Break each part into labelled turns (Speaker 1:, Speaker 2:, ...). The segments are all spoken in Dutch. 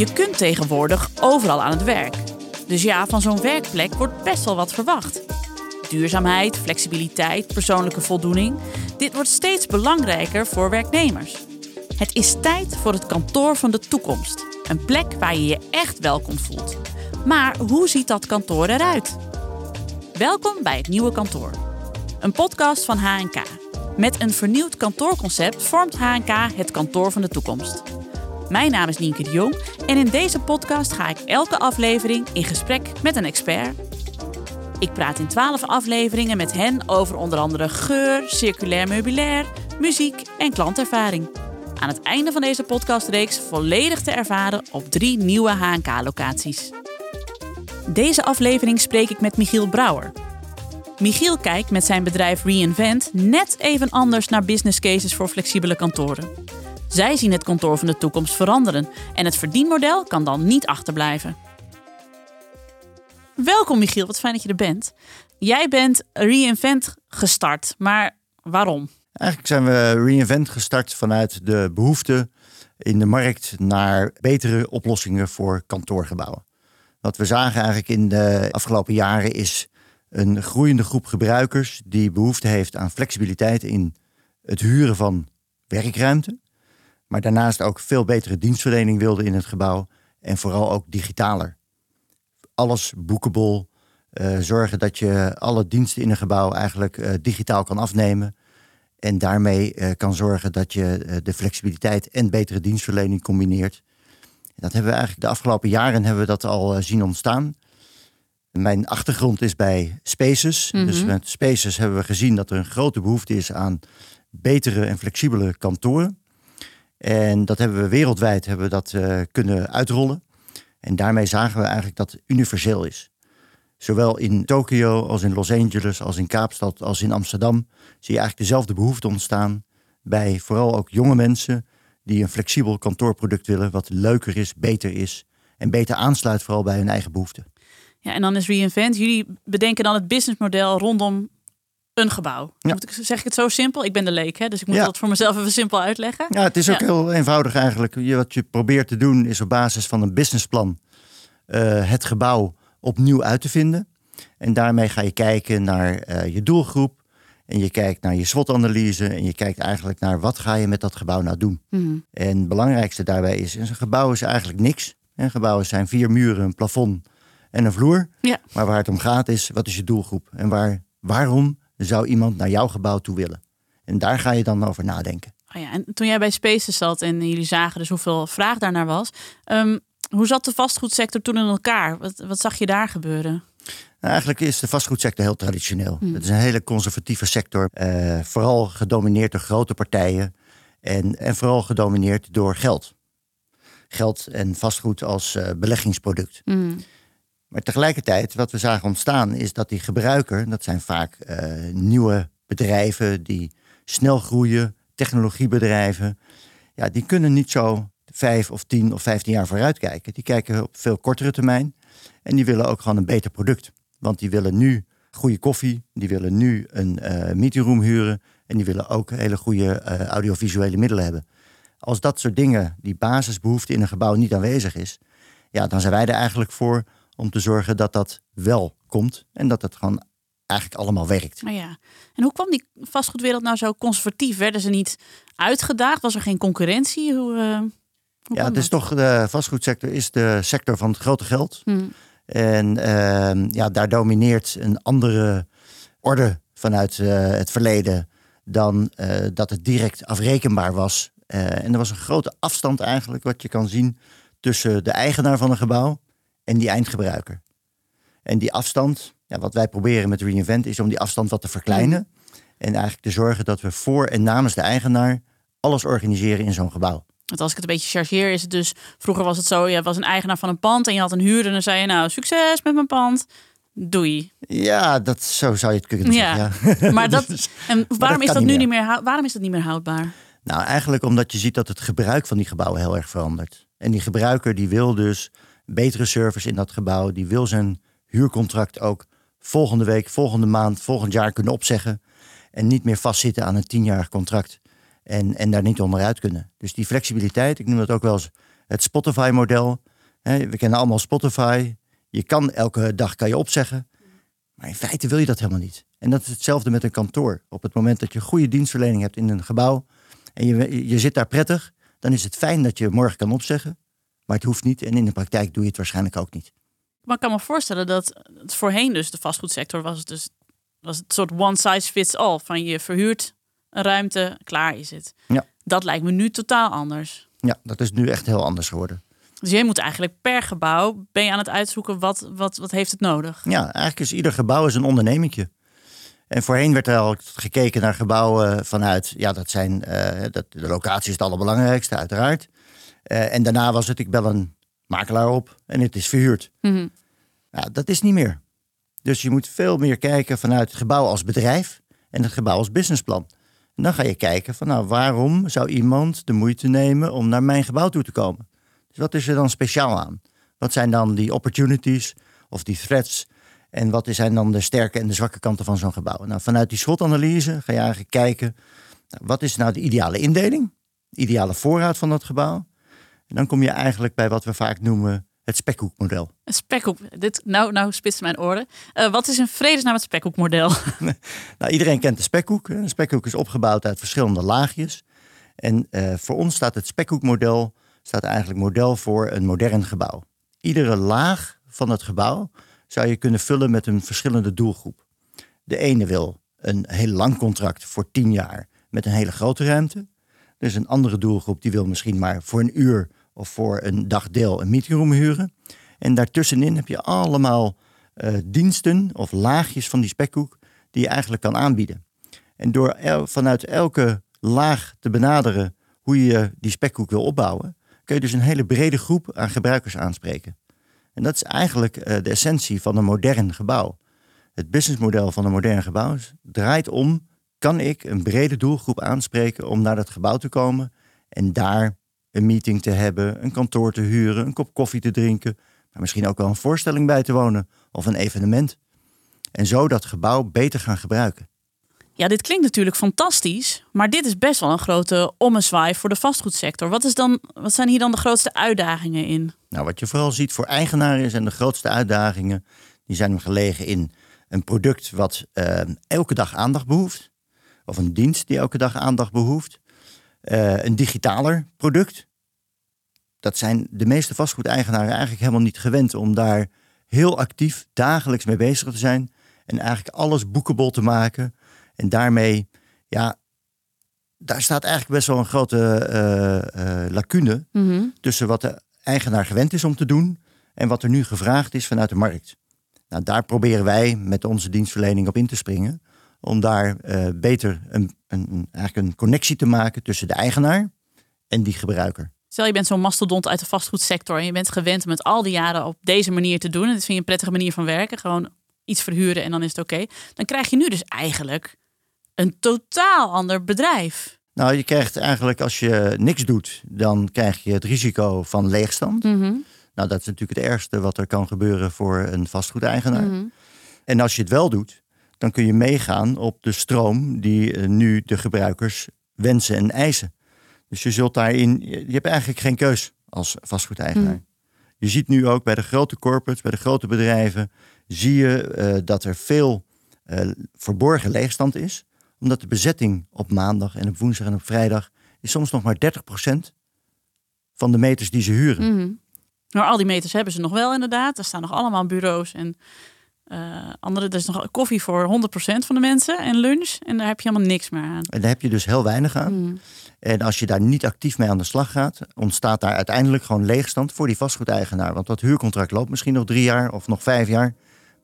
Speaker 1: Je kunt tegenwoordig overal aan het werk. Dus ja, van zo'n werkplek wordt best wel wat verwacht. Duurzaamheid, flexibiliteit, persoonlijke voldoening. Dit wordt steeds belangrijker voor werknemers. Het is tijd voor het kantoor van de toekomst. Een plek waar je je echt welkom voelt. Maar hoe ziet dat kantoor eruit? Welkom bij het nieuwe kantoor. Een podcast van HNK. Met een vernieuwd kantoorconcept vormt HNK het kantoor van de toekomst. Mijn naam is Nienke de Jong en in deze podcast ga ik elke aflevering in gesprek met een expert. Ik praat in 12 afleveringen met hen over onder andere geur, circulair meubilair, muziek en klantervaring. Aan het einde van deze podcastreeks volledig te ervaren op drie nieuwe HNK-locaties. Deze aflevering spreek ik met Michiel Brouwer. Michiel kijkt met zijn bedrijf Reinvent net even anders naar business cases voor flexibele kantoren. Zij zien het kantoor van de toekomst veranderen en het verdienmodel kan dan niet achterblijven. Welkom Michiel, wat fijn dat je er bent. Jij bent Reinvent gestart, maar waarom?
Speaker 2: Eigenlijk zijn we Reinvent gestart vanuit de behoefte in de markt naar betere oplossingen voor kantoorgebouwen. Wat we zagen eigenlijk in de afgelopen jaren is een groeiende groep gebruikers die behoefte heeft aan flexibiliteit in het huren van werkruimte. Maar daarnaast ook veel betere dienstverlening wilde in het gebouw en vooral ook digitaler. Alles boekable, uh, zorgen dat je alle diensten in een gebouw eigenlijk uh, digitaal kan afnemen. En daarmee uh, kan zorgen dat je de flexibiliteit en betere dienstverlening combineert. Dat hebben we eigenlijk de afgelopen jaren hebben we dat al zien ontstaan. Mijn achtergrond is bij Spaces. Mm -hmm. Dus met Spaces hebben we gezien dat er een grote behoefte is aan betere en flexibele kantoren. En dat hebben we wereldwijd hebben dat, uh, kunnen uitrollen. En daarmee zagen we eigenlijk dat het universeel is. Zowel in Tokio als in Los Angeles, als in Kaapstad, als in Amsterdam zie je eigenlijk dezelfde behoefte ontstaan bij vooral ook jonge mensen die een flexibel kantoorproduct willen, wat leuker is, beter is en beter aansluit vooral bij hun eigen behoeften.
Speaker 1: Ja, en dan is Reinvent. Jullie bedenken dan het businessmodel rondom een gebouw. Ja. Moet ik, zeg ik het zo simpel? Ik ben de leek, hè? dus ik moet ja. dat voor mezelf even simpel uitleggen.
Speaker 2: Ja, het is ook ja. heel eenvoudig eigenlijk. Je, wat je probeert te doen is op basis van een businessplan uh, het gebouw opnieuw uit te vinden. En daarmee ga je kijken naar uh, je doelgroep. En je kijkt naar je SWOT-analyse. En je kijkt eigenlijk naar wat ga je met dat gebouw nou doen. Mm. En het belangrijkste daarbij is, een gebouw is eigenlijk niks. En gebouwen zijn vier muren, een plafond en een vloer. Ja. Maar waar het om gaat is, wat is je doelgroep? En waar, waarom zou iemand naar jouw gebouw toe willen? En daar ga je dan over nadenken.
Speaker 1: Oh ja, en toen jij bij Spaces zat en jullie zagen dus hoeveel vraag daarnaar was. Um, hoe zat de vastgoedsector toen in elkaar? Wat, wat zag je daar gebeuren?
Speaker 2: Nou, eigenlijk is de vastgoedsector heel traditioneel. Hmm. Het is een hele conservatieve sector. Uh, vooral gedomineerd door grote partijen. En, en vooral gedomineerd door geld. Geld en vastgoed als uh, beleggingsproduct. Hmm. Maar tegelijkertijd, wat we zagen ontstaan, is dat die gebruiker, dat zijn vaak uh, nieuwe bedrijven die snel groeien, technologiebedrijven, ja, die kunnen niet zo vijf of tien of vijftien jaar vooruit kijken. Die kijken op veel kortere termijn en die willen ook gewoon een beter product. Want die willen nu goede koffie, die willen nu een uh, meetingroom huren en die willen ook hele goede uh, audiovisuele middelen hebben. Als dat soort dingen, die basisbehoefte in een gebouw niet aanwezig is, ja, dan zijn wij er eigenlijk voor om te zorgen dat dat wel komt en dat het gewoon eigenlijk allemaal werkt.
Speaker 1: Oh ja. En hoe kwam die vastgoedwereld nou zo conservatief? Werden ze niet uitgedaagd? Was er geen concurrentie? Hoe, uh, hoe
Speaker 2: ja, het is toch de vastgoedsector is de sector van het grote geld. Hmm. En uh, ja, daar domineert een andere orde vanuit uh, het verleden dan uh, dat het direct afrekenbaar was. en er was een grote afstand eigenlijk, wat je kan zien, tussen de eigenaar van een gebouw en die eindgebruiker. En die afstand, ja, wat wij proberen met Reinvent, is om die afstand wat te verkleinen. En eigenlijk te zorgen dat we voor en namens de eigenaar alles organiseren in zo'n gebouw.
Speaker 1: Want als ik het een beetje chargeer, is het dus... Vroeger was het zo, je was een eigenaar van een pand en je had een huurder... en dan zei je, nou, succes met mijn pand. Doei.
Speaker 2: Ja, dat, zo zou je het kunnen
Speaker 1: ja.
Speaker 2: zeggen. Ja.
Speaker 1: Maar, dat, en waarom, dat is dat nu niet meer. meer, waarom is dat niet meer houdbaar?
Speaker 2: Nou, eigenlijk omdat je ziet dat het gebruik van die gebouwen heel erg verandert. En die gebruiker die wil dus betere service in dat gebouw. Die wil zijn huurcontract ook volgende week, volgende maand, volgend jaar kunnen opzeggen. En niet meer vastzitten aan een tienjarig contract. En, en daar niet onderuit kunnen. Dus die flexibiliteit, ik noem dat ook wel eens het Spotify-model. We kennen allemaal Spotify. Je kan elke dag kan je opzeggen. Maar in feite wil je dat helemaal niet. En dat is hetzelfde met een kantoor. Op het moment dat je goede dienstverlening hebt in een gebouw en je, je zit daar prettig, dan is het fijn dat je morgen kan opzeggen. Maar het hoeft niet en in de praktijk doe je het waarschijnlijk ook niet.
Speaker 1: Maar ik kan me voorstellen dat het voorheen dus de vastgoedsector was het dus was het soort one size fits all. Van je verhuurt een ruimte, klaar is het.
Speaker 2: Ja.
Speaker 1: Dat lijkt me nu totaal anders.
Speaker 2: Ja, dat is nu echt heel anders geworden.
Speaker 1: Dus jij moet eigenlijk per gebouw ben je aan het uitzoeken wat, wat, wat heeft het nodig.
Speaker 2: Ja, eigenlijk is ieder gebouw is een ondernemingje. En voorheen werd er al gekeken naar gebouwen vanuit, ja, dat zijn, eh, dat, de locatie is het allerbelangrijkste, uiteraard. Eh, en daarna was het, ik bel een makelaar op en het is verhuurd.
Speaker 1: Mhm.
Speaker 2: Dat is niet meer. Dus je moet veel meer kijken vanuit het gebouw als bedrijf en het gebouw als businessplan. En dan ga je kijken van, nou, waarom zou iemand de moeite nemen om naar mijn gebouw toe te komen? Dus wat is er dan speciaal aan? Wat zijn dan die opportunities of die threats? En wat zijn dan de sterke en de zwakke kanten van zo'n gebouw? Nou, vanuit die SWOT-analyse ga je eigenlijk kijken, nou, wat is nou de ideale indeling? De ideale voorraad van dat gebouw? En dan kom je eigenlijk bij wat we vaak noemen het spekhoekmodel.
Speaker 1: Een spekhoek. Dit, nou, nou spitst mijn oren. Uh, wat is in vredesnaam het spekhoekmodel?
Speaker 2: nou, iedereen kent de spekhoek. Een spekhoek is opgebouwd uit verschillende laagjes. En uh, voor ons staat het spekhoekmodel staat eigenlijk model voor een modern gebouw. Iedere laag van het gebouw zou je kunnen vullen met een verschillende doelgroep. De ene wil een heel lang contract voor tien jaar met een hele grote ruimte. Dus een andere doelgroep die wil misschien maar voor een uur of voor een dagdeel een meetingroom huren. En daartussenin heb je allemaal uh, diensten of laagjes van die spekhoek die je eigenlijk kan aanbieden. En door vanuit elke laag te benaderen hoe je die spekhoek wil opbouwen, kun je dus een hele brede groep aan gebruikers aanspreken. En dat is eigenlijk uh, de essentie van een modern gebouw. Het businessmodel van een modern gebouw draait om: kan ik een brede doelgroep aanspreken om naar dat gebouw te komen en daar een meeting te hebben, een kantoor te huren, een kop koffie te drinken, maar misschien ook wel een voorstelling bij te wonen of een evenement. En zo dat gebouw beter gaan gebruiken.
Speaker 1: Ja, dit klinkt natuurlijk fantastisch, maar dit is best wel een grote ommezwaai voor de vastgoedsector. Wat, is dan, wat zijn hier dan de grootste uitdagingen in?
Speaker 2: Nou, wat je vooral ziet voor eigenaren zijn de grootste uitdagingen. Die zijn gelegen in een product wat uh, elke dag aandacht behoeft. Of een dienst die elke dag aandacht behoeft. Uh, een digitaler product. Dat zijn de meeste vastgoedeigenaren eigenlijk helemaal niet gewend om daar heel actief dagelijks mee bezig te zijn. En eigenlijk alles boekable te maken. En daarmee, ja, daar staat eigenlijk best wel een grote uh, uh, lacune mm -hmm. tussen wat de eigenaar gewend is om te doen en wat er nu gevraagd is vanuit de markt. Nou, daar proberen wij met onze dienstverlening op in te springen. Om daar uh, beter een, een, eigenlijk een connectie te maken tussen de eigenaar en die gebruiker.
Speaker 1: Stel je bent zo'n mastodont uit de vastgoedsector en je bent gewend om het al die jaren op deze manier te doen. En dat vind je een prettige manier van werken. Gewoon iets verhuren en dan is het oké. Dan krijg je nu dus eigenlijk een totaal ander bedrijf.
Speaker 2: Nou, je krijgt eigenlijk als je niks doet, dan krijg je het risico van leegstand.
Speaker 1: Mm -hmm.
Speaker 2: Nou, dat is natuurlijk het ergste wat er kan gebeuren voor een vastgoedeigenaar.
Speaker 1: Mm -hmm.
Speaker 2: En als je het wel doet, dan kun je meegaan op de stroom die nu de gebruikers wensen en eisen. Dus je zult daarin, je hebt eigenlijk geen keus als vastgoedeigenaar.
Speaker 1: Mm.
Speaker 2: Je ziet nu ook bij de grote corporates, bij de grote bedrijven, zie je uh, dat er veel uh, verborgen leegstand is omdat de bezetting op maandag en op woensdag en op vrijdag is soms nog maar 30% van de meters die ze huren.
Speaker 1: Mm -hmm. Maar al die meters hebben ze nog wel inderdaad. Er staan nog allemaal bureaus en uh, andere. Er is nog koffie voor 100% van de mensen en lunch. En daar heb je helemaal niks meer aan.
Speaker 2: En daar heb je dus heel weinig aan.
Speaker 1: Mm.
Speaker 2: En als je daar niet actief mee aan de slag gaat, ontstaat daar uiteindelijk gewoon leegstand voor die vastgoedeigenaar. Want dat huurcontract loopt misschien nog drie jaar of nog vijf jaar.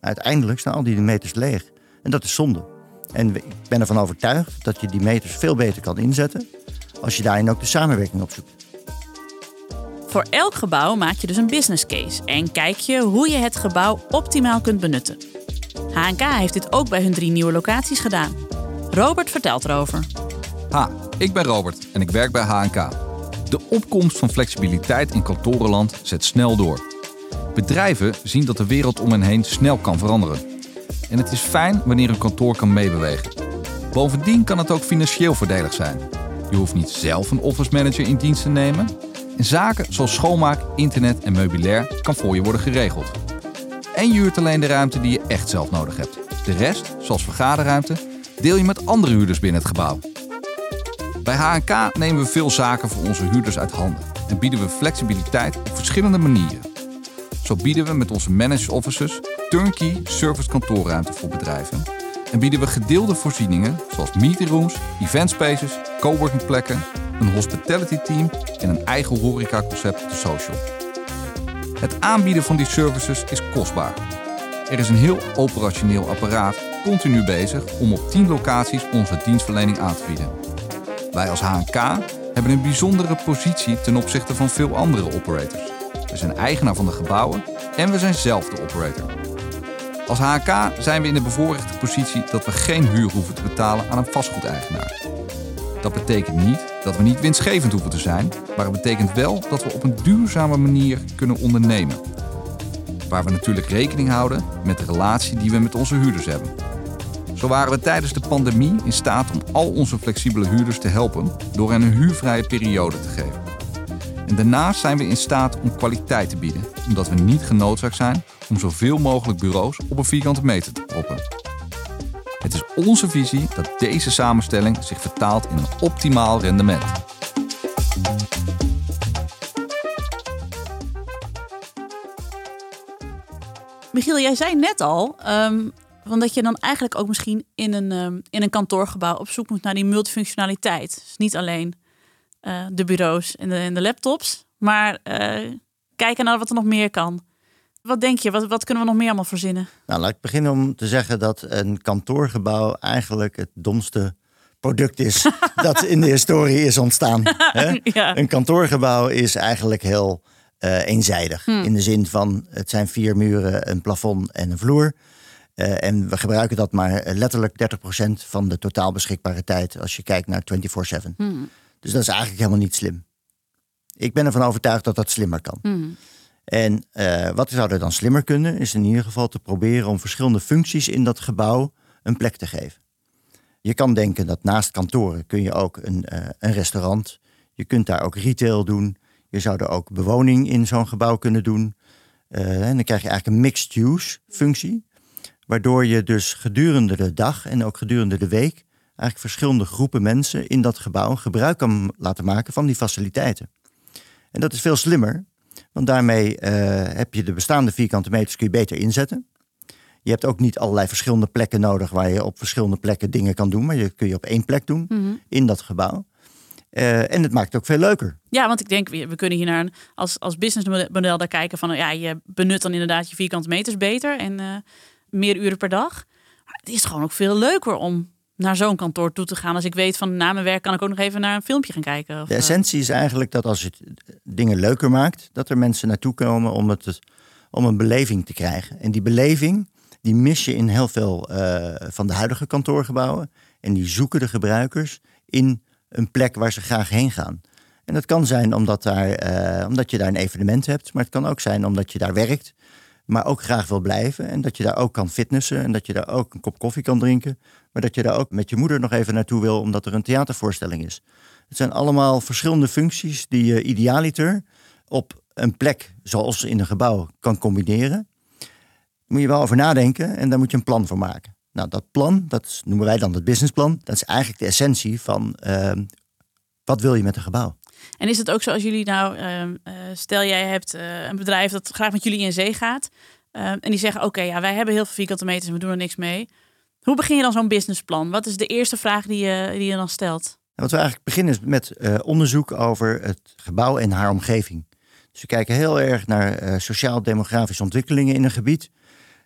Speaker 2: Maar uiteindelijk staan al die meters leeg. En dat is zonde. En ik ben ervan overtuigd dat je die meters veel beter kan inzetten als je daarin ook de samenwerking opzoekt.
Speaker 1: Voor elk gebouw maak je dus een business case en kijk je hoe je het gebouw optimaal kunt benutten. HNK heeft dit ook bij hun drie nieuwe locaties gedaan. Robert vertelt erover.
Speaker 3: Ha, ik ben Robert en ik werk bij HNK. De opkomst van flexibiliteit in kantorenland zet snel door. Bedrijven zien dat de wereld om hen heen snel kan veranderen. En het is fijn wanneer een kantoor kan meebewegen. Bovendien kan het ook financieel voordelig zijn. Je hoeft niet zelf een office manager in dienst te nemen. En zaken zoals schoonmaak, internet en meubilair kan voor je worden geregeld. En je huurt alleen de ruimte die je echt zelf nodig hebt. De rest, zoals vergaderruimte, deel je met andere huurders binnen het gebouw. Bij HNK nemen we veel zaken voor onze huurders uit handen en bieden we flexibiliteit op verschillende manieren. Zo bieden we met onze managed offices turnkey service kantoorruimte voor bedrijven en bieden we gedeelde voorzieningen zoals meetingrooms, event spaces, coworking plekken, een hospitality team en een eigen horecaconcept de social. Het aanbieden van die services is kostbaar. Er is een heel operationeel apparaat continu bezig om op 10 locaties onze dienstverlening aan te bieden. Wij als HNK hebben een bijzondere positie ten opzichte van veel andere operators. We zijn eigenaar van de gebouwen en we zijn zelf de operator. Als HNK zijn we in de bevoorrechte positie dat we geen huur hoeven te betalen aan een vastgoedeigenaar. Dat betekent niet dat we niet winstgevend hoeven te zijn, maar het betekent wel dat we op een duurzame manier kunnen ondernemen. Waar we natuurlijk rekening houden met de relatie die we met onze huurders hebben. Zo waren we tijdens de pandemie in staat om al onze flexibele huurders te helpen door hen een huurvrije periode te geven. En daarnaast zijn we in staat om kwaliteit te bieden, omdat we niet genoodzaakt zijn om zoveel mogelijk bureaus op een vierkante meter te proppen. Het is onze visie dat deze samenstelling zich vertaalt in een optimaal rendement.
Speaker 1: Michiel, jij zei net al um, dat je dan eigenlijk ook misschien in een, um, in een kantoorgebouw op zoek moet naar die multifunctionaliteit. Dus niet alleen uh, de bureaus en de, laptops, maar uh, kijken naar wat er nog meer kan. Wat denk je? Wat, wat kunnen we nog meer allemaal verzinnen?
Speaker 2: Nou, laat ik beginnen om te zeggen dat een kantoorgebouw eigenlijk het domste product is dat in de historie is ontstaan. Hè? Ja. Een kantoorgebouw is eigenlijk heel uh, eenzijdig. Hmm. In de zin van het zijn vier muren, een plafond en een vloer. Uh, en we gebruiken dat maar letterlijk 30% van de totaal beschikbare tijd als je kijkt naar 24/7. Hmm. Dus dat is eigenlijk helemaal niet slim. Ik ben ervan overtuigd dat dat slimmer kan. Hmm. En uh, wat zou er dan slimmer kunnen, is in ieder geval te proberen om verschillende functies in dat gebouw een plek te geven. Je kan denken dat naast kantoren kun je ook een, uh, een restaurant, je kunt daar ook retail doen, je zou er ook bewoning in zo'n gebouw kunnen doen. Uh, en dan krijg je eigenlijk een mixed-use functie, waardoor je dus gedurende de dag en ook gedurende de week eigenlijk verschillende groepen mensen in dat gebouw gebruik kan laten maken van die faciliteiten. En dat is veel slimmer, want daarmee uh, heb je de bestaande vierkante meters kun je beter inzetten. Je hebt ook niet allerlei verschillende plekken nodig waar je op verschillende plekken dingen kan doen, maar je kun je op één plek doen mm -hmm. in dat gebouw. Uh, en het maakt het ook veel leuker.
Speaker 1: Ja, want ik denk, we kunnen hier naar een, als, als businessmodel daar kijken van, ja, je benut dan inderdaad je vierkante meters beter en uh, meer uren per dag. Maar het is gewoon ook veel leuker om naar zo'n kantoor toe te gaan. Als ik weet van na mijn werk kan ik ook nog even naar een filmpje gaan kijken. Of,
Speaker 2: de essentie is eigenlijk dat als het dingen leuker maakt, dat er mensen naartoe komen om, het, om een beleving te krijgen. En die beleving, die mis je in heel veel uh, van de huidige kantoorgebouwen. En die zoeken de gebruikers in een plek waar ze graag heen gaan. En dat kan zijn omdat, daar, uh, omdat je daar een evenement hebt, maar het kan ook zijn omdat je daar werkt maar ook graag wil blijven. En dat je daar ook kan fitnessen en dat je daar ook een kop koffie kan drinken. Maar dat je daar ook met je moeder nog even naartoe wil omdat er een theatervoorstelling is. Het zijn allemaal verschillende functies die je idealiter op een plek zoals in een gebouw kan combineren. Daar moet je wel over nadenken en daar moet je een plan voor maken. Nou, dat plan, dat noemen wij dan het businessplan. Dat is eigenlijk de essentie van uh, wat wil je met een gebouw.
Speaker 1: En is het ook zo als jullie nou, uh, stel jij hebt uh, een bedrijf dat graag met jullie in zee gaat. Uh, en die zeggen, oké, ja, wij hebben heel veel vierkante meters en we doen er niks mee. Hoe begin je dan zo'n businessplan? Wat is de eerste vraag die je, die je dan stelt?
Speaker 2: Wat we eigenlijk beginnen is met onderzoek over het gebouw en haar omgeving. Dus we kijken heel erg naar sociaal-demografische ontwikkelingen in een gebied.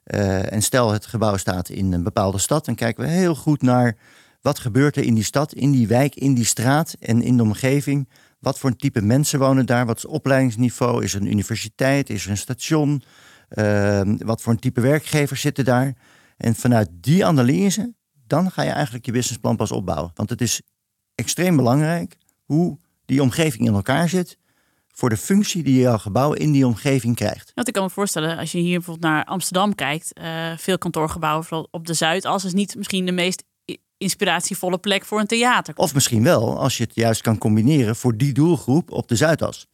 Speaker 2: en stel het gebouw staat in een bepaalde stad, dan kijken we heel goed naar wat gebeurt er in die stad, in die wijk, in die straat en in de omgeving wat voor een type mensen wonen daar? Wat is het opleidingsniveau? Is er een universiteit? Is er een station? Uh, wat voor een type werkgevers zitten daar? En vanuit die analyse, dan ga je eigenlijk je businessplan pas opbouwen. Want het is extreem belangrijk hoe die omgeving in elkaar zit voor de functie die jouw gebouw in die omgeving krijgt.
Speaker 1: Want ik kan me voorstellen, als je hier bijvoorbeeld naar Amsterdam kijkt, uh, veel kantoorgebouwen, vooral op de Zuidas, is niet misschien de meest inspiratievolle plek voor een theater.
Speaker 2: Of misschien wel, als je het juist kan combineren voor die doelgroep op de Zuidas.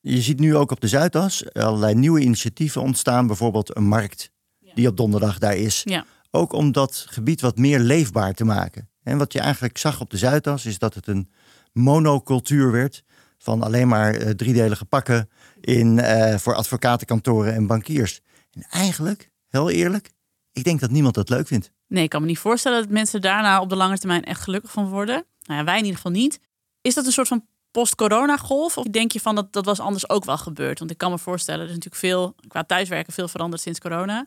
Speaker 2: Je ziet nu ook op de Zuidas allerlei nieuwe initiatieven ontstaan. Bijvoorbeeld een markt die op donderdag daar is.
Speaker 1: Ja.
Speaker 2: Ook om dat gebied wat meer leefbaar te maken. En wat je eigenlijk zag op de Zuidas is dat het een monocultuur werd. Van alleen maar uh, driedelige pakken in, uh, voor advocatenkantoren en bankiers. En eigenlijk, heel eerlijk, ik denk dat niemand dat leuk vindt.
Speaker 1: Nee, ik kan me niet voorstellen dat mensen daarna op de lange termijn echt gelukkig van worden. Nou ja, wij in ieder geval niet. Is dat een soort van post-corona-golf? Of denk je van dat dat was anders ook wel gebeurd? Want ik kan me voorstellen, er is natuurlijk veel qua thuiswerken veel veranderd sinds corona.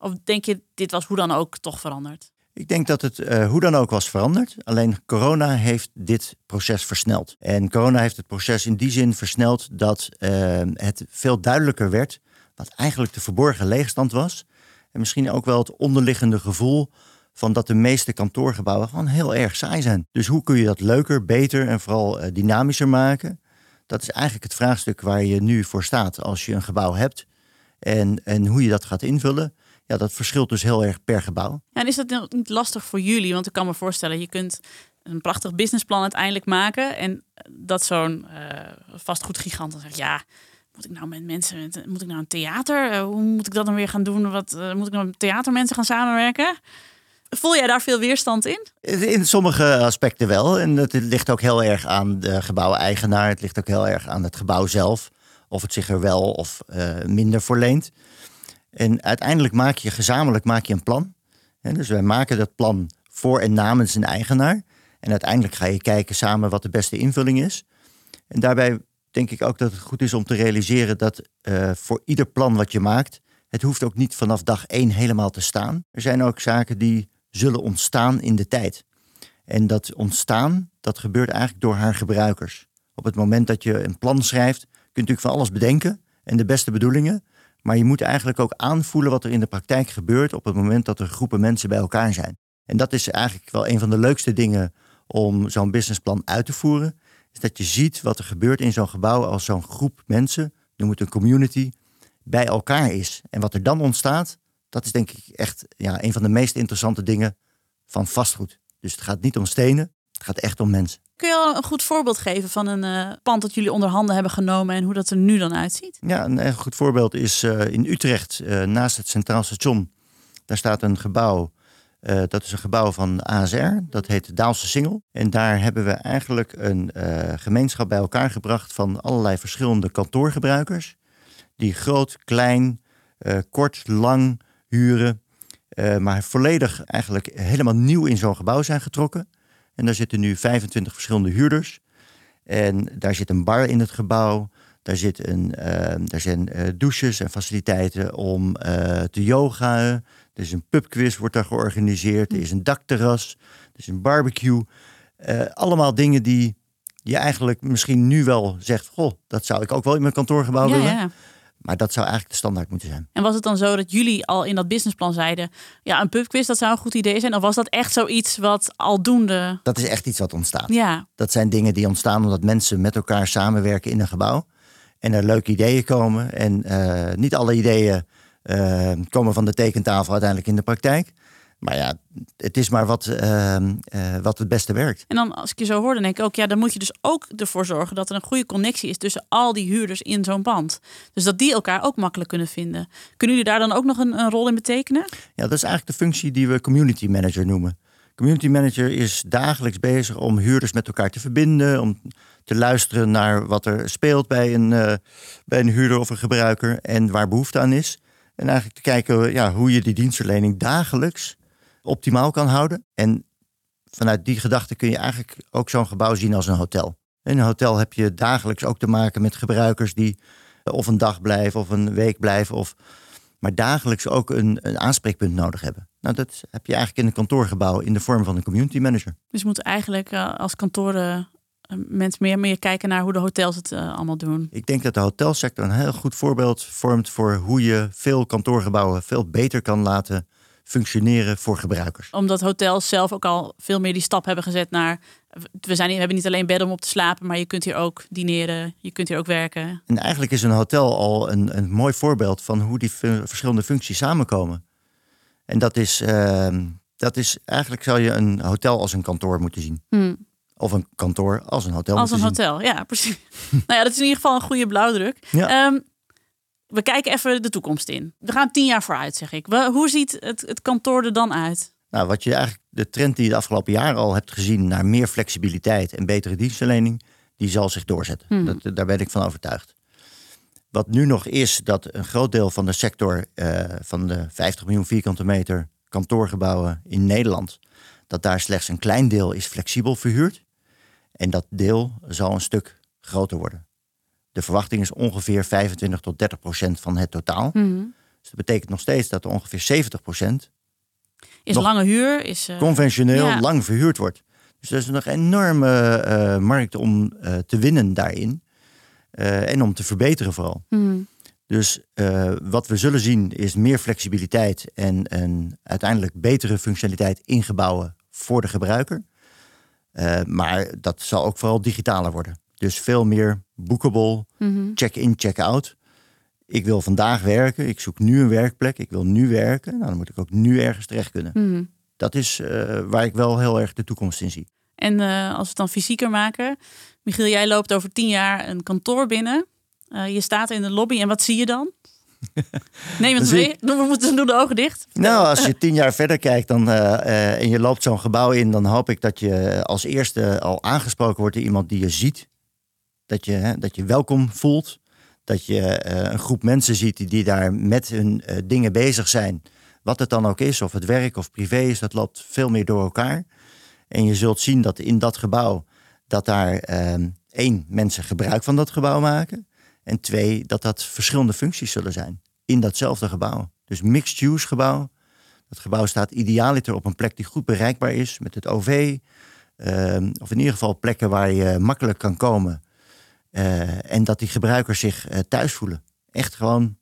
Speaker 1: Of denk je, dit was hoe dan ook toch veranderd?
Speaker 2: Ik denk dat het uh, hoe dan ook was veranderd. Alleen corona heeft dit proces versneld. En corona heeft het proces in die zin versneld dat uh, het veel duidelijker werd wat eigenlijk de verborgen leegstand was. En misschien ook wel het onderliggende gevoel van dat de meeste kantoorgebouwen gewoon heel erg saai zijn. Dus hoe kun je dat leuker, beter en vooral uh, dynamischer maken? Dat is eigenlijk het vraagstuk waar je nu voor staat als je een gebouw hebt. En, en hoe je dat gaat invullen ja, dat verschilt dus heel erg per gebouw.
Speaker 1: Ja, en is dat niet lastig voor jullie? Want ik kan me voorstellen, je kunt een prachtig businessplan uiteindelijk maken. En dat zo'n uh, vastgoedgigant dan zegt, ja, moet ik nou met mensen, moet ik nou een theater? Uh, hoe moet ik dat dan weer gaan doen? Wat, uh, moet ik nou met theatermensen gaan samenwerken? Voel jij daar veel weerstand in?
Speaker 2: In sommige aspecten wel. En het ligt ook heel erg aan de gebouweigenaar. Het ligt ook heel erg aan het gebouw zelf. Of het zich er wel of minder voor leent. En uiteindelijk maak je gezamenlijk maak je een plan. dus wij maken dat plan voor en namens een eigenaar. En uiteindelijk ga je kijken samen wat de beste invulling is. En daarbij denk ik ook dat het goed is om te realiseren dat uh, voor ieder plan wat je maakt, het hoeft ook niet vanaf dag één helemaal te staan. Er zijn ook zaken die zullen ontstaan in de tijd. En dat ontstaan, dat gebeurt eigenlijk door haar gebruikers. Op het moment dat je een plan schrijft, kun je natuurlijk van alles bedenken en de beste bedoelingen. Maar je moet eigenlijk ook aanvoelen wat er in de praktijk gebeurt op het moment dat er groepen mensen bij elkaar zijn. En dat is eigenlijk wel een van de leukste dingen om zo'n businessplan uit te voeren. Is dat je ziet wat er gebeurt in zo'n gebouw als zo'n groep mensen, noem het een community, bij elkaar is. En wat er dan ontstaat, dat is denk ik echt ja, een van de meest interessante dingen van vastgoed. Dus het gaat niet om stenen, het gaat echt om mensen.
Speaker 1: Kun je al een goed voorbeeld geven van een uh, pand dat jullie onder handen hebben genomen en hoe dat er nu dan uitziet?
Speaker 2: Ja, een erg goed voorbeeld is uh, in Utrecht, uh, naast het Centraal Station. Daar staat een gebouw, dat is een gebouw van ASR, dat heet Daalse Singel. En daar hebben we eigenlijk een gemeenschap bij elkaar gebracht van allerlei verschillende kantoorgebruikers. Die groot, klein, kort, lang huren. maar volledig eigenlijk helemaal nieuw in zo'n gebouw zijn getrokken. En daar zitten nu 25 verschillende huurders. En daar zit een bar in het gebouw. Daar, zit een, uh, daar zijn uh, douches en faciliteiten om uh, te yoga. Er is een pubquiz, wordt daar georganiseerd. Er is een dakterras. Er is een barbecue. allemaal dingen die je eigenlijk misschien nu wel zegt... goh, dat zou ik ook wel in mijn kantoorgebouw
Speaker 1: ja,
Speaker 2: willen.
Speaker 1: Ja.
Speaker 2: Maar dat zou eigenlijk de standaard moeten zijn.
Speaker 1: En was het dan zo dat jullie al in dat businessplan zeiden: ja, een pubquiz dat zou een goed idee zijn? Of was dat echt zoiets wat aldoende.
Speaker 2: Dat is echt iets wat ontstaat.
Speaker 1: Ja.
Speaker 2: Dat zijn dingen die ontstaan omdat mensen met elkaar samenwerken in een gebouw. En er leuke ideeën komen. En uh, niet alle ideeën uh, komen van de tekentafel uiteindelijk in de praktijk. Maar ja, het is maar wat, uh, uh, wat het beste werkt.
Speaker 1: En dan als ik je zo hoor, dan denk ik ook, ja, dan moet je dus ook ervoor zorgen dat er een goede connectie is tussen al die huurders in zo'n pand. Dus dat die elkaar ook makkelijk kunnen vinden. Kunnen jullie daar dan ook nog een, een rol in betekenen?
Speaker 2: Ja, dat is eigenlijk de functie die we community manager noemen. Community manager is dagelijks bezig om huurders met elkaar te verbinden, om te luisteren naar wat er speelt bij een, uh, bij een huurder of een gebruiker en waar behoefte aan is. En eigenlijk te kijken ja, hoe je die dienstverlening dagelijks optimaal kan houden. En vanuit die gedachte kun je eigenlijk ook zo'n gebouw zien als een hotel. In een hotel heb je dagelijks ook te maken met gebruikers die of een dag blijven of een week blijven. Of, maar dagelijks ook een, een aanspreekpunt nodig hebben. Nou, dat heb je eigenlijk in een kantoorgebouw in de vorm van een community manager.
Speaker 1: Dus we moeten eigenlijk uh, als kantoren uh, mensen meer, meer kijken naar hoe de hotels het uh, allemaal doen.
Speaker 2: Ik denk dat de hotelsector een heel goed voorbeeld vormt voor hoe je veel kantoorgebouwen veel beter kan laten functioneren voor gebruikers.
Speaker 1: Omdat hotels zelf ook al veel meer die stap hebben gezet naar. We, zijn, we hebben niet alleen bedden om op te slapen, maar je kunt hier ook dineren, je kunt hier ook werken.
Speaker 2: En eigenlijk is een hotel al een, een mooi voorbeeld van hoe die verschillende functies samenkomen. En dat is, uh, dat is eigenlijk zou je een hotel als een kantoor moeten zien.
Speaker 1: Hmm.
Speaker 2: Of een kantoor als een hotel.
Speaker 1: Als een
Speaker 2: zien.
Speaker 1: hotel, ja, precies. nou ja, dat is in ieder geval een goede blauwdruk.
Speaker 2: Ja.
Speaker 1: Ehm, we kijken even de toekomst in. We gaan tien jaar vooruit, zeg ik. We- Hoe ziet het, het kantoor er dan uit?
Speaker 2: Nou, wat je eigenlijk, de trend die je de afgelopen jaren al hebt gezien naar meer flexibiliteit en betere dienstverlening, die zal zich doorzetten.
Speaker 1: Hmm.
Speaker 2: Dat, daar ben ik van overtuigd. Wat nu nog is, dat een groot deel van de sector eh, van de 50 miljoen vierkante meter kantoorgebouwen in Nederland, dat daar slechts een klein deel is flexibel verhuurd. En dat deel zal een stuk groter worden. De verwachting is ongeveer 25 tot 30 procent van het totaal.
Speaker 1: Mhm.
Speaker 2: Dus dat betekent nog steeds dat er ongeveer 70 procent
Speaker 1: Is lange huur? Is, eh,
Speaker 2: conventioneel
Speaker 1: ja.
Speaker 2: lang verhuurd wordt. Dus er is nog een enorme eh, markt om eh, te winnen daarin. En om te verbeteren vooral.
Speaker 1: mhm.
Speaker 2: Dus wat we zullen zien is meer flexibiliteit en een uiteindelijk betere functionaliteit in gebouwen voor de gebruiker. Maar dat zal ook vooral digitaler worden. Dus veel meer bookable,
Speaker 1: Mhm.
Speaker 2: check-in, check-out. Ik wil vandaag werken, ik zoek nu een werkplek, ik wil nu werken. Nou, dan moet ik ook nu ergens terecht kunnen
Speaker 1: Mhm.
Speaker 2: dat is eh, waar ik wel heel erg de toekomst in zie.
Speaker 1: En eh, als we het dan fysieker maken. Michiel, jij loopt over tien jaar een kantoor binnen. Eh, je staat in de lobby en wat zie je dan? Neem het mee. We moeten doen de ogen dicht.
Speaker 2: Nou, als je tien jaar verder kijkt dan, en je loopt zo'n gebouw in, dan hoop ik dat je als eerste al aangesproken wordt door iemand die je ziet. Dat je, hè, dat je welkom voelt. Dat je eh, een groep mensen ziet die, die daar met hun eh, dingen bezig zijn. Wat het dan ook is, of het werk of privé is, dat loopt veel meer door elkaar. En je zult zien dat in dat gebouw, dat daar ehm, één, mensen gebruik van dat gebouw maken. En twee, dat dat verschillende functies zullen zijn in datzelfde gebouw. Dus mixed-use gebouw. Dat gebouw staat idealiter op een plek die goed bereikbaar is met het OV. ehm, of in ieder geval plekken waar je makkelijk kan komen. Eh, en dat die gebruikers zich eh, thuis voelen. Echt gewoon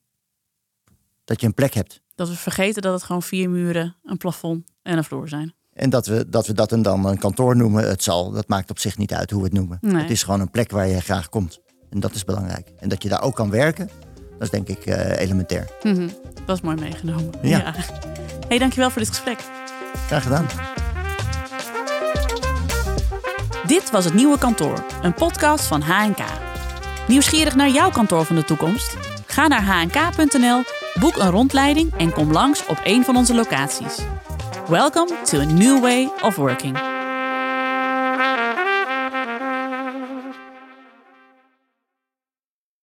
Speaker 2: dat je een plek hebt.
Speaker 1: Dat we vergeten dat het gewoon vier muren, een plafond en een vloer zijn.
Speaker 2: En dat we dat, we dat een dan een kantoor noemen, het zal, dat maakt op zich niet uit hoe we het noemen.
Speaker 1: Nee.
Speaker 2: Het is gewoon een plek waar je graag komt. En dat is belangrijk. En dat je daar ook kan werken, dat is denk ik eh, elementair.
Speaker 1: Mhm. Dat is mooi meegenomen.
Speaker 2: Ja.
Speaker 1: Hey, dankjewel voor dit gesprek.
Speaker 2: Graag gedaan.
Speaker 1: Dit was het Nieuwe Kantoor, een podcast van HNK. Nieuwsgierig naar jouw kantoor van de toekomst? Ga naar hnk.nl, boek een rondleiding en kom langs op een van onze locaties. Welcome to a new way of working.